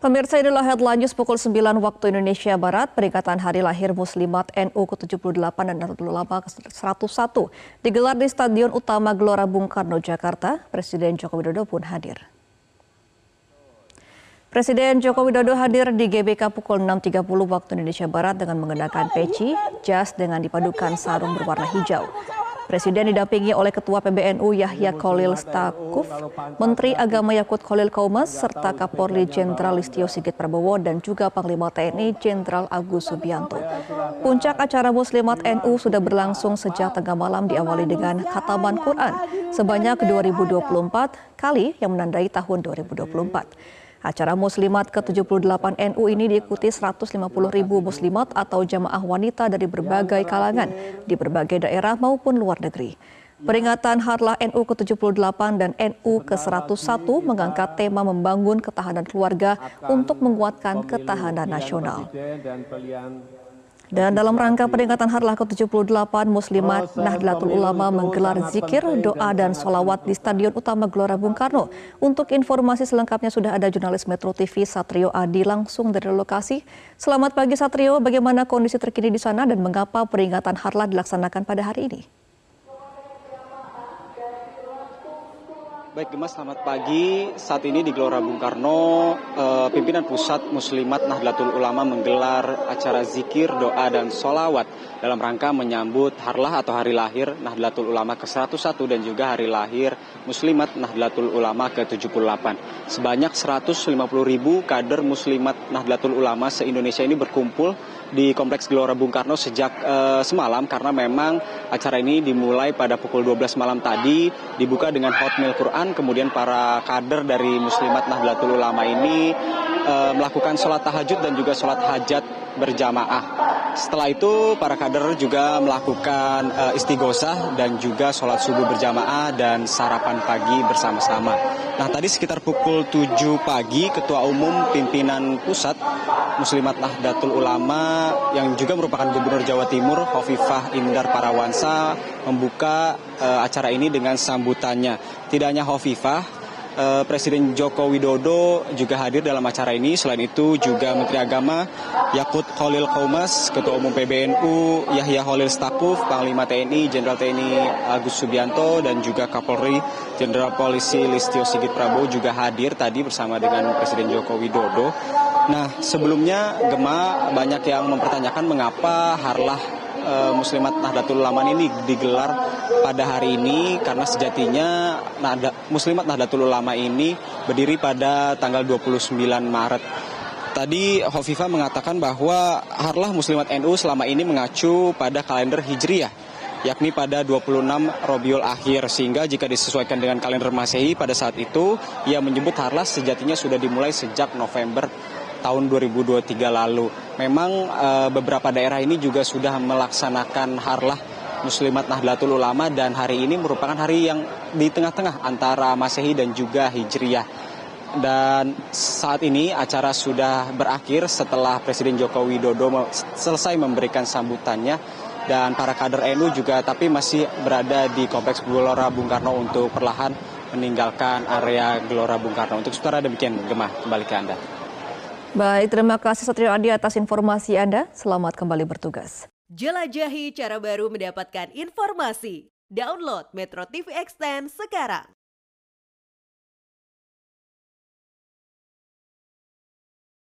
Pemirsa inilah headline news pukul 9 waktu Indonesia Barat, peringatan hari lahir Muslimat NU ke-78 dan Nahdlatul Ulama ke-101 digelar di Stadion Utama Gelora Bung Karno, Jakarta. Presiden Joko Widodo pun hadir. Presiden Joko Widodo hadir di GBK pukul 6.30 waktu Indonesia Barat dengan mengenakan peci, jas dengan dipadukan sarung berwarna hijau. Presiden didampingi oleh Ketua PBNU Yahya Kolil Stakuf, Menteri Agama Yakut Kolil Kaumas, serta Kapolri Jenderal Listio Sigit Prabowo dan juga Panglima TNI Jenderal Agus Subianto. Puncak acara Muslimat NU sudah berlangsung sejak tengah malam diawali dengan khataman Quran sebanyak 2024 kali yang menandai tahun 2024. Acara Muslimat ke-78 NU ini diikuti 150 ribu muslimat atau jamaah wanita dari berbagai kalangan di berbagai daerah maupun luar negeri. Peringatan Harlah NU ke-78 dan NU ke-101 mengangkat tema membangun ketahanan keluarga untuk menguatkan ketahanan nasional. Dan dalam rangka peringatan Harlah ke-78, Muslimat Nahdlatul Ulama menggelar zikir, doa, dan solawat di Stadion Utama Gelora Bung Karno. Untuk informasi selengkapnya sudah ada jurnalis Metro TV Satrio Adi langsung dari lokasi. Selamat pagi Satrio, bagaimana kondisi terkini di sana dan mengapa peringatan Harlah dilaksanakan pada hari ini? Baik Gemas, selamat pagi. Saat ini di Gelora Bung Karno, eh, pimpinan pusat Muslimat Nahdlatul Ulama menggelar acara zikir, doa, dan solawat dalam rangka menyambut harlah atau hari lahir Nahdlatul Ulama ke-101 dan juga hari lahir Muslimat Nahdlatul Ulama ke-78. Sebanyak 150 ribu kader Muslimat Nahdlatul Ulama se-Indonesia ini berkumpul di Kompleks Gelora Bung Karno sejak uh, semalam karena memang acara ini dimulai pada pukul 12 malam tadi dibuka dengan hotmail Quran kemudian para kader dari Muslimat Nahdlatul Ulama ini uh, melakukan sholat tahajud dan juga sholat hajat berjamaah. Setelah itu para kader juga melakukan uh, istighosah dan juga sholat subuh berjamaah dan sarapan pagi bersama-sama. Nah tadi sekitar pukul 7 pagi Ketua Umum Pimpinan Pusat Muslimat Nahdlatul Ulama yang juga merupakan Gubernur Jawa Timur Hovifah Indar Parawansa membuka uh, acara ini dengan sambutannya. Tidak hanya Hovifah, Eh, Presiden Joko Widodo juga hadir dalam acara ini. Selain itu juga Menteri Agama Yakut Khalil Kaumas, Ketua Umum PBNU Yahya Khalil Stakuf, Panglima TNI Jenderal TNI Agus Subianto dan juga Kapolri Jenderal Polisi Listio Sigit Prabowo juga hadir tadi bersama dengan Presiden Joko Widodo. Nah, sebelumnya Gema banyak yang mempertanyakan mengapa Harlah Muslimat Nahdlatul Ulama ini digelar pada hari ini karena sejatinya Muslimat Nahdlatul Ulama ini berdiri pada tanggal 29 Maret. Tadi Hovifa mengatakan bahwa Harlah Muslimat NU selama ini mengacu pada kalender Hijriah yakni pada 26 Robiul Akhir sehingga jika disesuaikan dengan kalender Masehi pada saat itu ia menyebut Harlah sejatinya sudah dimulai sejak November tahun 2023 lalu. Memang e, beberapa daerah ini juga sudah melaksanakan harlah Muslimat Nahdlatul Ulama dan hari ini merupakan hari yang di tengah-tengah antara Masehi dan juga Hijriah. Dan saat ini acara sudah berakhir setelah Presiden Joko Widodo selesai memberikan sambutannya dan para kader NU juga tapi masih berada di Kompleks Gelora Bung Karno untuk perlahan meninggalkan area Gelora Bung Karno. Untuk saudara demikian Gemah kembali ke Anda. Baik, terima kasih Satrio Adi atas informasi Anda. Selamat kembali bertugas. Jelajahi cara baru mendapatkan informasi. Download Metro TV Extend sekarang.